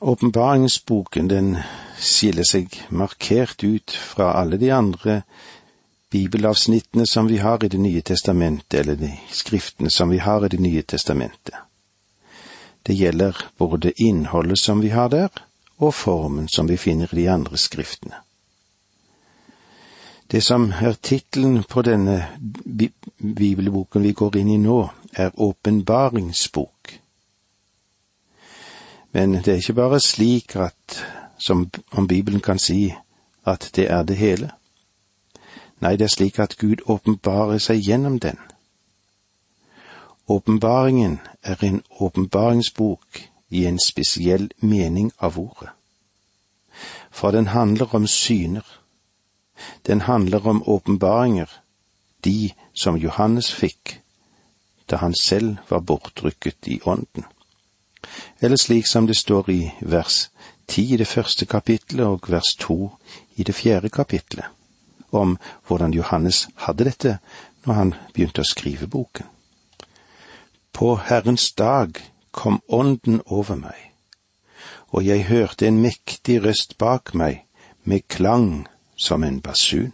Åpenbaringsboken den skiller seg markert ut fra alle de andre bibelavsnittene som vi har i Det nye testamentet, eller de skriftene som vi har i Det nye testamentet. Det gjelder både innholdet som vi har der, og formen som vi finner i de andre skriftene. Det som er tittelen på denne bibelboken vi går inn i nå, er Åpenbaringsbok. Men det er ikke bare slik at, som om Bibelen kan si, at det er det hele. Nei, det er slik at Gud åpenbarer seg gjennom den. Åpenbaringen er en åpenbaringsbok i en spesiell mening av ordet. For den handler om syner. Den handler om åpenbaringer, de som Johannes fikk da han selv var bortrykket i ånden. Eller slik som det står i vers ti i det første kapitlet og vers to i det fjerde kapitlet, om hvordan Johannes hadde dette når han begynte å skrive boken. På Herrens dag kom Ånden over meg, og jeg hørte en mektig røst bak meg med klang som en basun.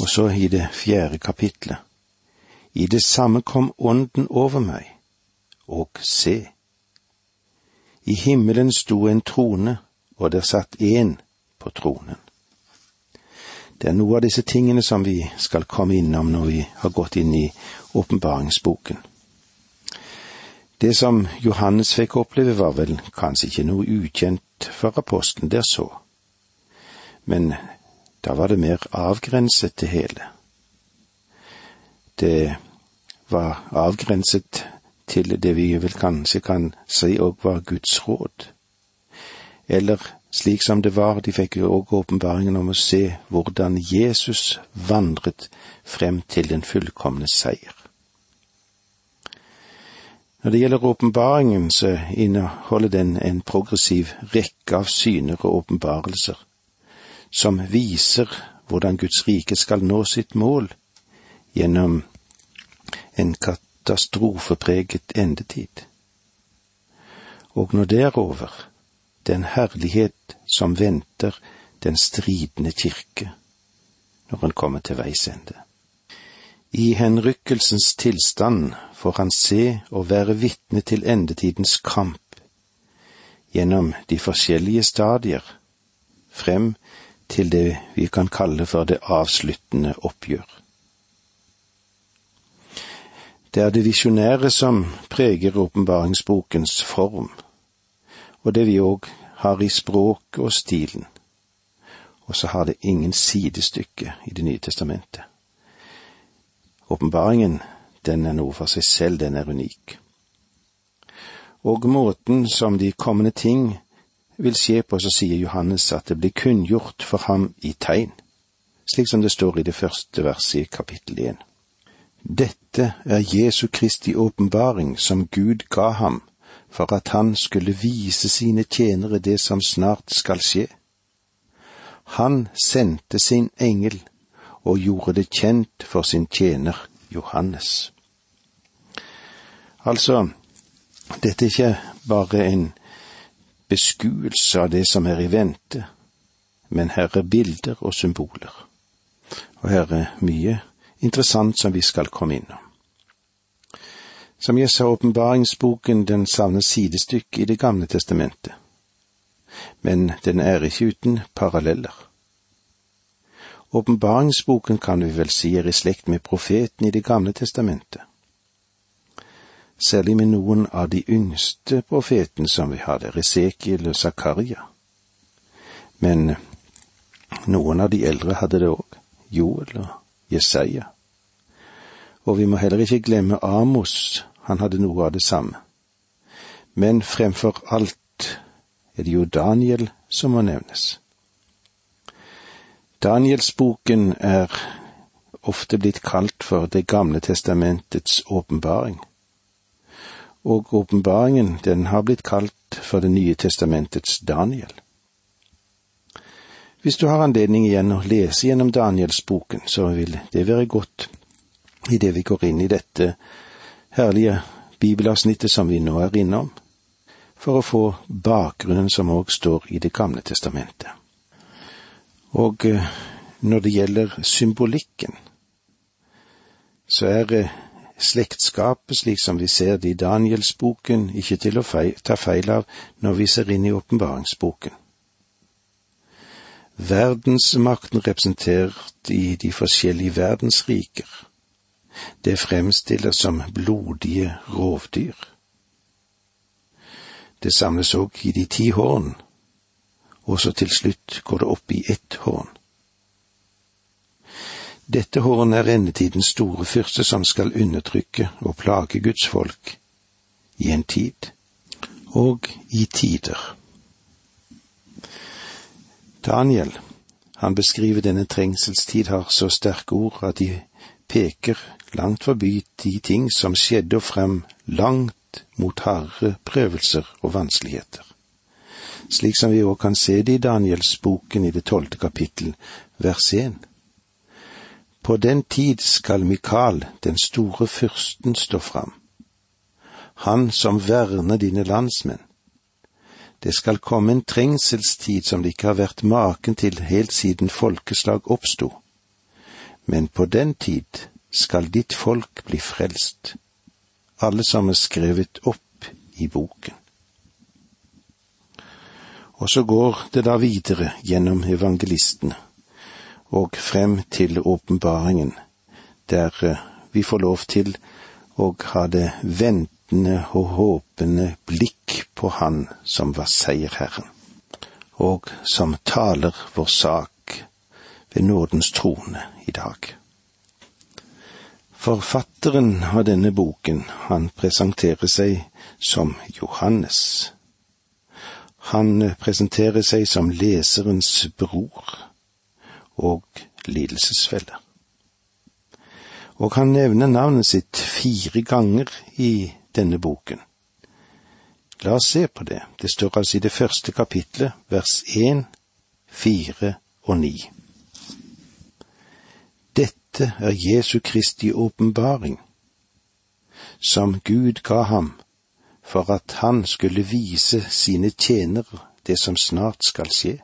Og så i det fjerde kapitlet. I det samme kom Ånden over meg, og se. I himmelen sto en trone, og der satt én på tronen. Det er noe av disse tingene som vi skal komme innom når vi har gått inn i åpenbaringsboken. Det som Johannes fikk oppleve, var vel kanskje ikke noe ukjent for apostelen der så, men da var det mer avgrenset det hele. Det var avgrenset til det vi vel kanskje kan si òg var Guds råd. Eller slik som det var, de fikk jo òg åpenbaringen om å se hvordan Jesus vandret frem til den fullkomne seier. Når det gjelder åpenbaringen, så inneholder den en progressiv rekke av syner og åpenbarelser, som viser hvordan Guds rike skal nå sitt mål gjennom en katastrofepreget endetid. Og når det er over, den herlighet som venter den stridende kirke når han kommer til veis ende. I henrykkelsens tilstand får han se og være vitne til endetidens kamp gjennom de forskjellige stadier, frem til det vi kan kalle for det avsluttende oppgjør. Det er det visjonære som preger åpenbaringsbokens form, og det vi òg har i språket og stilen. Og så har det ingen sidestykke i Det nye testamentet. Åpenbaringen, den er noe for seg selv, den er unik. Og måten som de kommende ting vil skje på, så sier Johannes at det blir kunngjort for ham i tegn, slik som det står i det første verset i kapittel én. Dette er Jesu Kristi åpenbaring som Gud ga ham, for at han skulle vise sine tjenere det som snart skal skje. Han sendte sin engel og gjorde det kjent for sin tjener Johannes. Altså, dette er ikke bare en beskuelse av det som er i vente, men her er bilder og symboler. Og her er mye interessant som vi skal komme innom. Som jeg sa, åpenbaringsboken den savner sidestykke i Det gamle testamentet, men den er ikke uten paralleller. Åpenbaringsboken kan vi vel si er i slekt med profeten i Det gamle testamentet. Særlig med noen av de yngste profetene som vi har der, og Zakaria. Men noen av de eldre hadde det òg, Joel og Jesaja. Og vi må heller ikke glemme Amos, han hadde noe av det samme. Men fremfor alt er det jo Daniel som må nevnes. Danielsboken er ofte blitt kalt for Det gamle testamentets åpenbaring. Og åpenbaringen, den har blitt kalt for Det nye testamentets Daniel. Hvis du har anledning igjen å lese gjennom Danielsboken, så vil det være godt idet vi går inn i dette herlige bibelavsnittet som vi nå er innom. for å få bakgrunnen som òg står i Det gamle testamentet. Og eh, når det gjelder symbolikken, så er eh, slektskapet, slik som vi ser det i Danielsboken, ikke til å ta feil av når vi ser inn i åpenbaringsboken. Verdensmakten representert i de forskjellige verdensriker, det fremstilles som blodige rovdyr. Det samles òg i de ti horn, og så til slutt går det opp i ett horn. Dette håren er endetidens store fyrste som skal undertrykke og plage Guds folk i en tid og i tider. Daniel, han beskriver denne trengselstid har så sterke ord at de peker langt forbi de ting som skjedde og frem langt mot harde prøvelser og vanskeligheter. Slik som vi òg kan se det i Danielsboken i det tolvte kapittel, vers én. På den tid skal Mikael, den store fyrsten, stå fram. Han som verner dine landsmenn. Det skal komme en trengselstid som det ikke har vært maken til helt siden folkeslag oppsto. Men på den tid skal ditt folk bli frelst, alle som er skrevet opp i boken. Og så går det da videre gjennom evangelistene og frem til åpenbaringen, der eh, vi får lov til å ha det ventende og håpende blikk på Han som var seierherren, og som taler vår sak ved nådens trone i dag. Forfatteren av denne boken, han presenterer seg som Johannes. Han presenterer seg som leserens bror og lidelsesfelle. Og han nevner navnet sitt fire ganger i denne boken. La oss se på det. Det står altså i det første kapitlet, vers én, fire og ni. Dette er Jesu Kristi åpenbaring, som Gud ga ham for at han skulle vise sine tjenere det som snart skal skje.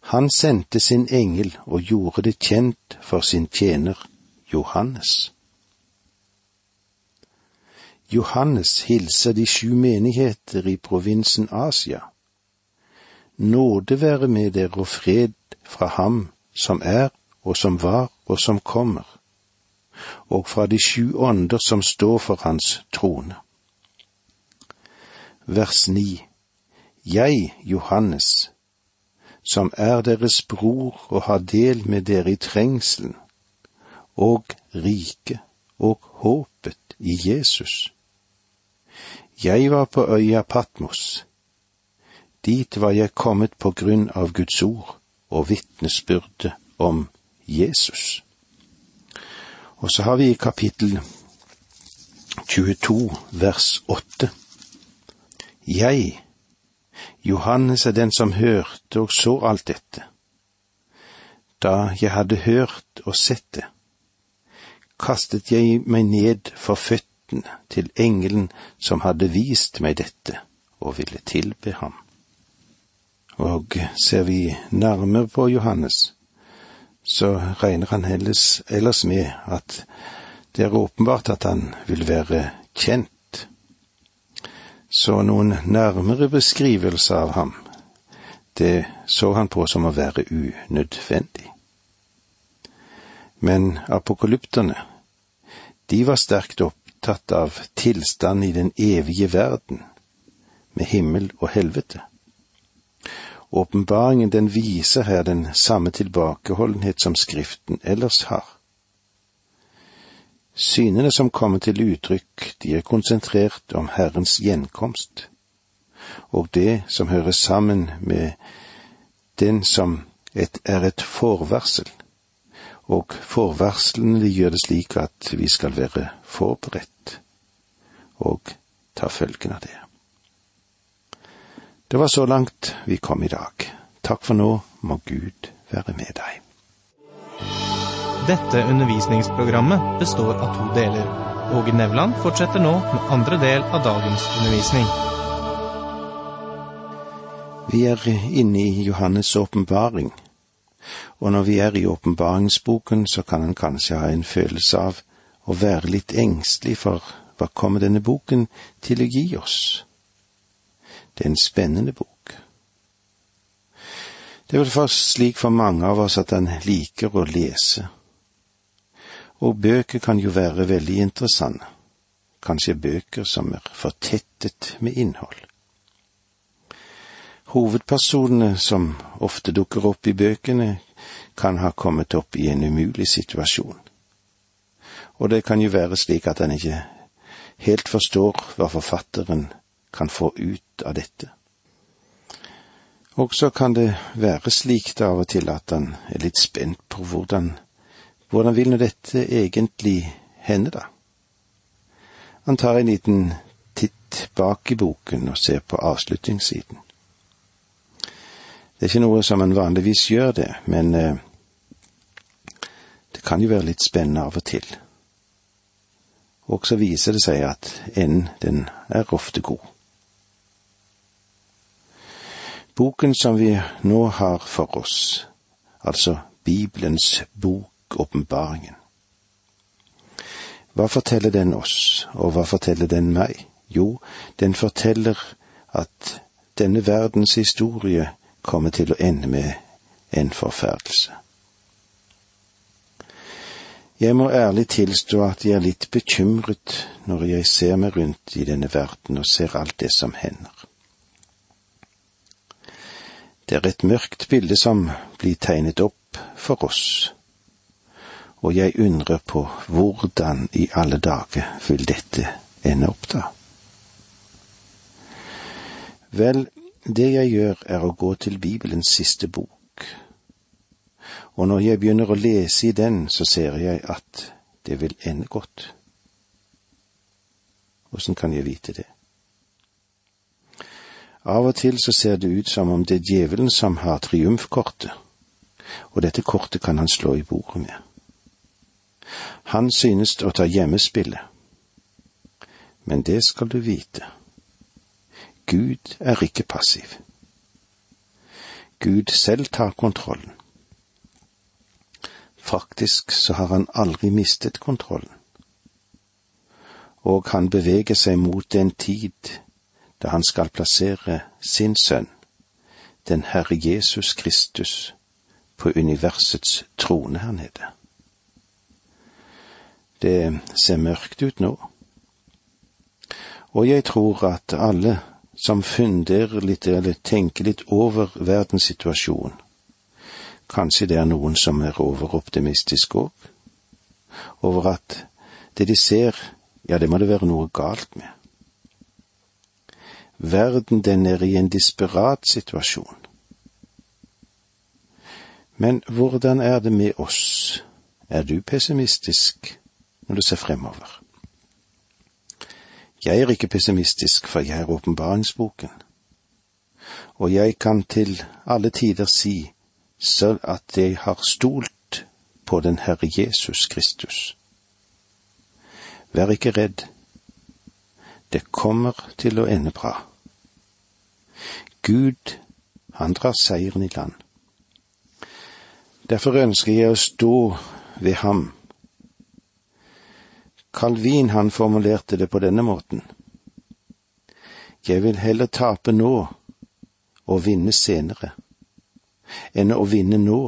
Han sendte sin engel og gjorde det kjent for sin tjener Johannes. Johannes hilser de sju menigheter i provinsen Asia. Nåde være med dere og fred fra ham som er og som var og som kommer, og fra de sju ånder som står for hans trone. Vers ni Jeg, Johannes, som er deres bror og har del med dere i trengselen og riket og håpet i Jesus. Jeg var på øya Patmos. Dit var jeg kommet på grunn av Guds ord og vitnesbyrdet om Jesus. Og så har vi i kapittel 22 vers 8. Jeg, Johannes er den som hørte og så alt dette. Da jeg hadde hørt og sett det, kastet jeg meg ned for føttene til engelen som hadde vist meg dette, og ville tilbe ham. Og ser vi nærmere på Johannes, så regner han helles, ellers med at det er åpenbart at han vil være kjent så noen nærmere beskrivelse av ham, det så han på som å være unødvendig. Men apokalypterne, de var sterkt opptatt av tilstand i den evige verden, med himmel og helvete. Åpenbaringen den viser her den samme tilbakeholdenhet som Skriften ellers har. Synene som kommer til uttrykk, de er konsentrert om Herrens gjenkomst, og det som hører sammen med den som et, er et forvarsel, og forvarslene de gjør det slik at vi skal være forberedt og ta følgen av det. Det var så langt vi kom i dag. Takk for nå, må Gud være med deg. Dette undervisningsprogrammet består av to deler. Åge Nevland fortsetter nå med andre del av dagens undervisning. Vi er inne i Johannes' åpenbaring, og når vi er i åpenbaringsboken, så kan en kanskje ha en følelse av å være litt engstelig for hva kommer denne boken til å gi oss? Det er en spennende bok. Det er vel først slik for mange av oss at en liker å lese, og bøker kan jo være veldig interessante, kanskje bøker som er fortettet med innhold. Hovedpersonene som ofte dukker opp i bøkene, kan ha kommet opp i en umulig situasjon. Og det kan jo være slik at en ikke helt forstår hva forfatteren kan få ut av dette. Og så kan det være slik da av og til at han er litt spent på hvordan, hvordan vil nå dette egentlig hende, da? Han tar en liten titt bak i boken og ser på avslutningssiden. Det er ikke noe som en vanligvis gjør det, men eh, det kan jo være litt spennende av og til. Og så viser det seg at enden, den er ofte god. Boken som vi nå har for oss, altså Bibelens bok, åpenbaringen. Hva forteller den oss, og hva forteller den meg? Jo, den forteller at denne verdens historie kommer til å ende med en forferdelse. Jeg må ærlig tilstå at jeg er litt bekymret når jeg ser meg rundt i denne verden og ser alt det som hender. Det er et mørkt bilde som blir tegnet opp for oss, og jeg undrer på hvordan i alle dager vil dette ende opp da? Vel, det jeg gjør, er å gå til Bibelens siste bok, og når jeg begynner å lese i den, så ser jeg at det vil ende godt. Åssen kan jeg vite det? Av og til så ser det ut som om det er djevelen som har triumfkortet, og dette kortet kan han slå i bordet med. Han synes å ta hjemmespillet, men det skal du vite Gud er ikke passiv. Gud selv tar kontrollen. Faktisk så har han aldri mistet kontrollen. Og han beveger seg mot den tid da han skal plassere sin sønn, den Herre Jesus Kristus, på universets trone her nede. Det ser mørkt ut nå, og jeg tror at alle som funderer litt eller tenker litt over verdenssituasjonen. Kanskje det er noen som er overoptimistiske òg, over at det de ser, ja, det må det være noe galt med. Verden, den er i en desperat situasjon. Men hvordan er det med oss? Er du pessimistisk når du ser fremover? Jeg er ikke pessimistisk, for jeg er åpenbaringsboken. Og jeg kan til alle tider si selv at jeg har stolt på den Herre Jesus Kristus. Vær ikke redd. Det kommer til å ende bra. Gud, han drar seieren i land. Derfor ønsker jeg å stå ved ham Calvin han formulerte det på denne måten. Jeg vil heller tape nå og vinne senere, enn å vinne nå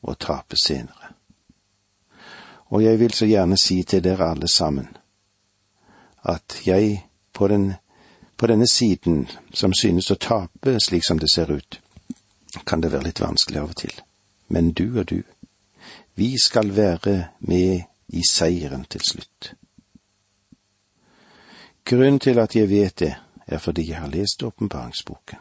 og tape senere. Og jeg vil så gjerne si til dere alle sammen at jeg på, den, på denne siden som synes å tape slik som det ser ut, kan det være litt vanskelig av og til. Men du og du, vi skal være med i seieren til slutt. Grunnen til at jeg vet det, er fordi jeg har lest åpenbaringsboken.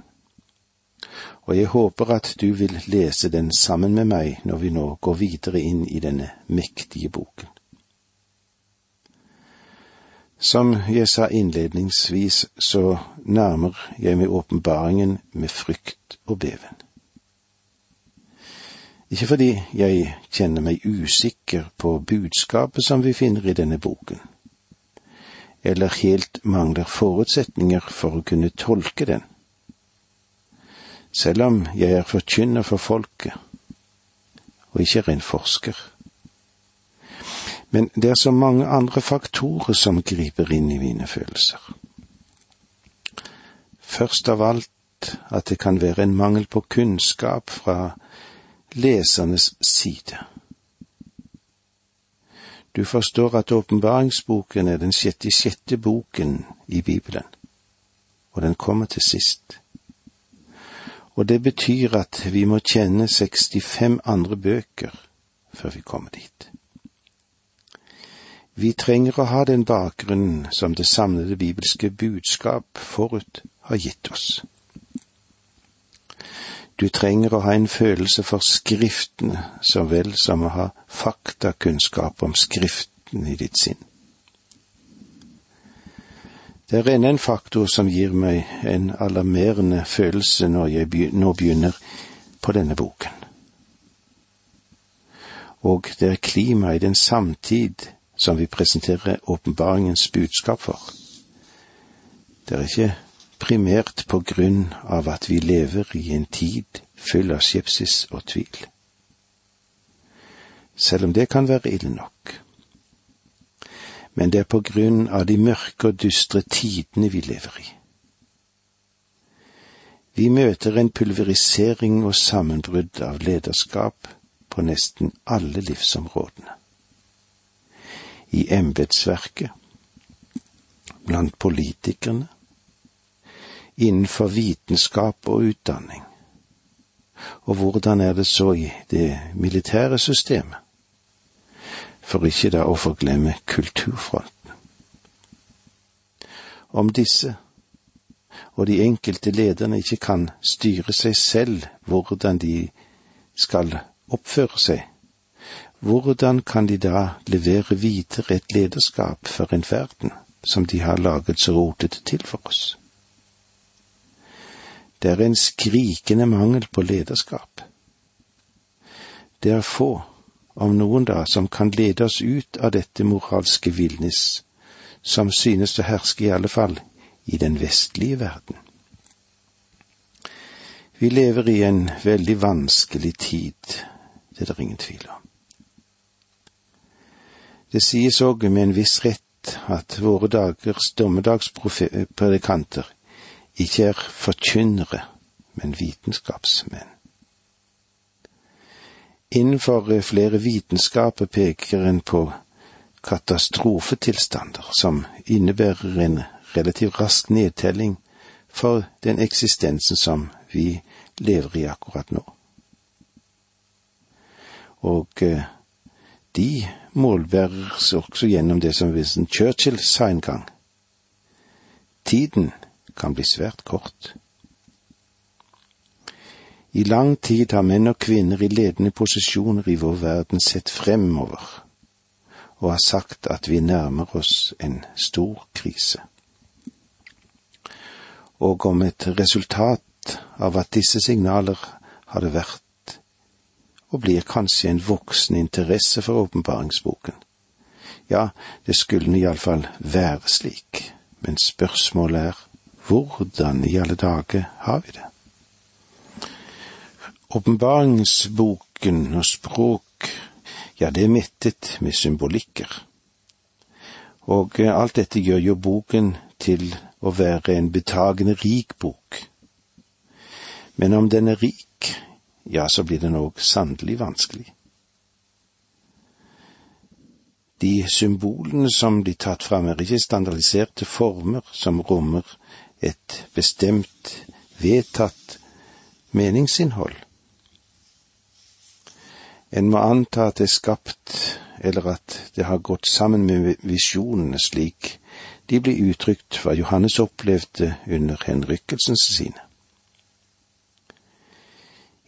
Og jeg håper at du vil lese den sammen med meg når vi nå går videre inn i denne mektige boken. Som jeg sa innledningsvis, så nærmer jeg meg åpenbaringen med frykt og beven. Ikke fordi jeg kjenner meg usikker på budskapet som vi finner i denne boken, eller helt mangler forutsetninger for å kunne tolke den. selv om jeg er forkynner for folket, og ikke er en forsker. Men det er så mange andre faktorer som griper inn i mine følelser. Først av alt at det kan være en mangel på kunnskap fra lesernes side. Du forstår at åpenbaringsboken er den sjette sjette boken i Bibelen, og den kommer til sist. Og det betyr at vi må kjenne 65 andre bøker før vi kommer dit. Vi trenger å ha den bakgrunnen som det samlede bibelske budskap forut har gitt oss. Du trenger å ha en følelse for Skriftene så vel som å ha faktakunnskap om Skriften i ditt sinn. Det er enda en faktor som gir meg en alarmerende følelse når jeg nå begynner på denne boken. Og det er klimaet i den samtid som vi presenterer åpenbaringens budskap for. Det er ikke primært på grunn av at vi lever i en tid full av skepsis og tvil. Selv om det kan være ille nok. Men det er på grunn av de mørke og dystre tidene vi lever i. Vi møter en pulverisering og sammenbrudd av lederskap på nesten alle livsområdene. I embetsverket, blant politikerne, innenfor vitenskap og utdanning. Og hvordan er det så i det militære systemet? For ikke da å forglemme kulturfronten. Om disse og de enkelte lederne ikke kan styre seg selv hvordan de skal oppføre seg, hvordan kan de da levere videre et lederskap for en verden som de har laget så rotete til for oss? Det er en skrikende mangel på lederskap. Det er få, om noen da, som kan lede oss ut av dette moralske villnis, som synes å herske i alle fall i den vestlige verden. Vi lever i en veldig vanskelig tid, det er det ingen tvil om. Det sies òg med en viss rett at våre dagers dommedagspredikanter ikke er forkynnere, men vitenskapsmenn. Innenfor eh, flere vitenskaper peker en på katastrofetilstander som innebærer en relativt rask nedtelling for den eksistensen som vi lever i akkurat nå. Og eh, de målbæres også gjennom det som Winston Churchill sa en gang. Tiden kan bli svært kort. I lang tid har menn og kvinner i ledende posisjoner i vår verden sett fremover og har sagt at vi nærmer oss en stor krise. Og om et resultat av at disse signaler hadde vært og blir kanskje en voksen interesse for åpenbaringsboken. Ja, det skulle iallfall være slik, men spørsmålet er hvordan i alle dager har vi det? Åpenbaringsboken og språk, ja, det er mettet med symbolikker. Og alt dette gjør jo boken til å være en betagende rik bok. Men om den er rik, ja, så blir den òg sannelig vanskelig. De symbolene som blir tatt fram, er ikke standardiserte former som rommer et bestemt, vedtatt meningsinnhold. En må anta at det er skapt, eller at det har gått sammen med visjonene slik de blir uttrykt hva Johannes opplevde under henrykkelsene sine.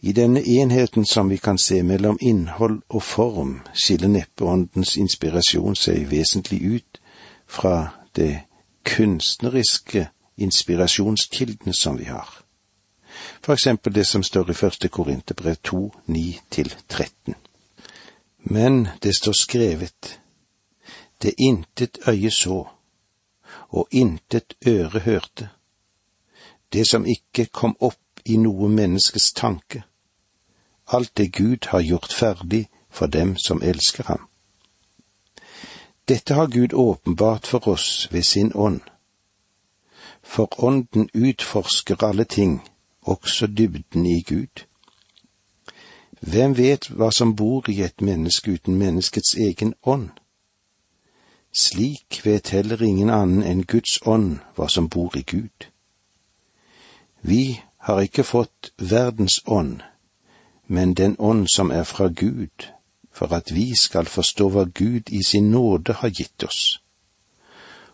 I denne enheten som vi kan se mellom innhold og form, skiller neppe åndens inspirasjon seg vesentlig ut fra det kunstneriske inspirasjonskildene som vi har. For eksempel det som står i første Korinterbrev 2, 9-13. Men det står skrevet, det intet øye så, og intet øre hørte, det som ikke kom opp i noe menneskes tanke. Alt det Gud har gjort ferdig for dem som elsker ham. Dette har Gud åpenbart for oss ved sin ånd. For ånden utforsker alle ting, også dybden i Gud. Hvem vet hva som bor i et menneske uten menneskets egen ånd? Slik vet heller ingen annen enn Guds ånd hva som bor i Gud. Vi har ikke fått verdens ånd, men den ånd som er fra Gud, for at vi skal forstå hva Gud i sin nåde har gitt oss.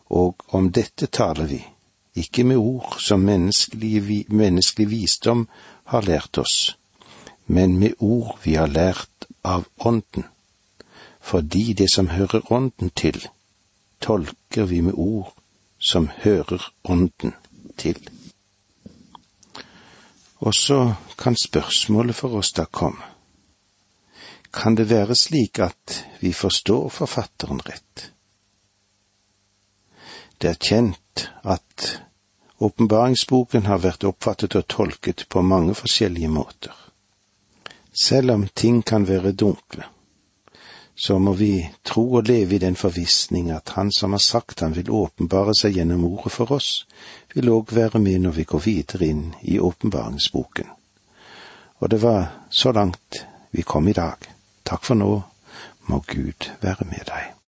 Og om dette taler vi, ikke med ord som menneskelig, menneskelig visdom har lært oss, men med ord vi har lært av Ånden, fordi det som hører Ånden til, tolker vi med ord som hører Ånden til. Og så kan spørsmålet for oss da komme. Kan det være slik at vi forstår forfatteren rett? Det er kjent at åpenbaringsboken har vært oppfattet og tolket på mange forskjellige måter. Selv om ting kan være dunkle, så må vi tro og leve i den forvissning at Han som har sagt Han vil åpenbare seg gjennom ordet for oss, vil òg være med når vi går videre inn i åpenbaringsboken. Og det var så langt vi kom i dag. Takk for nå, må Gud være med deg.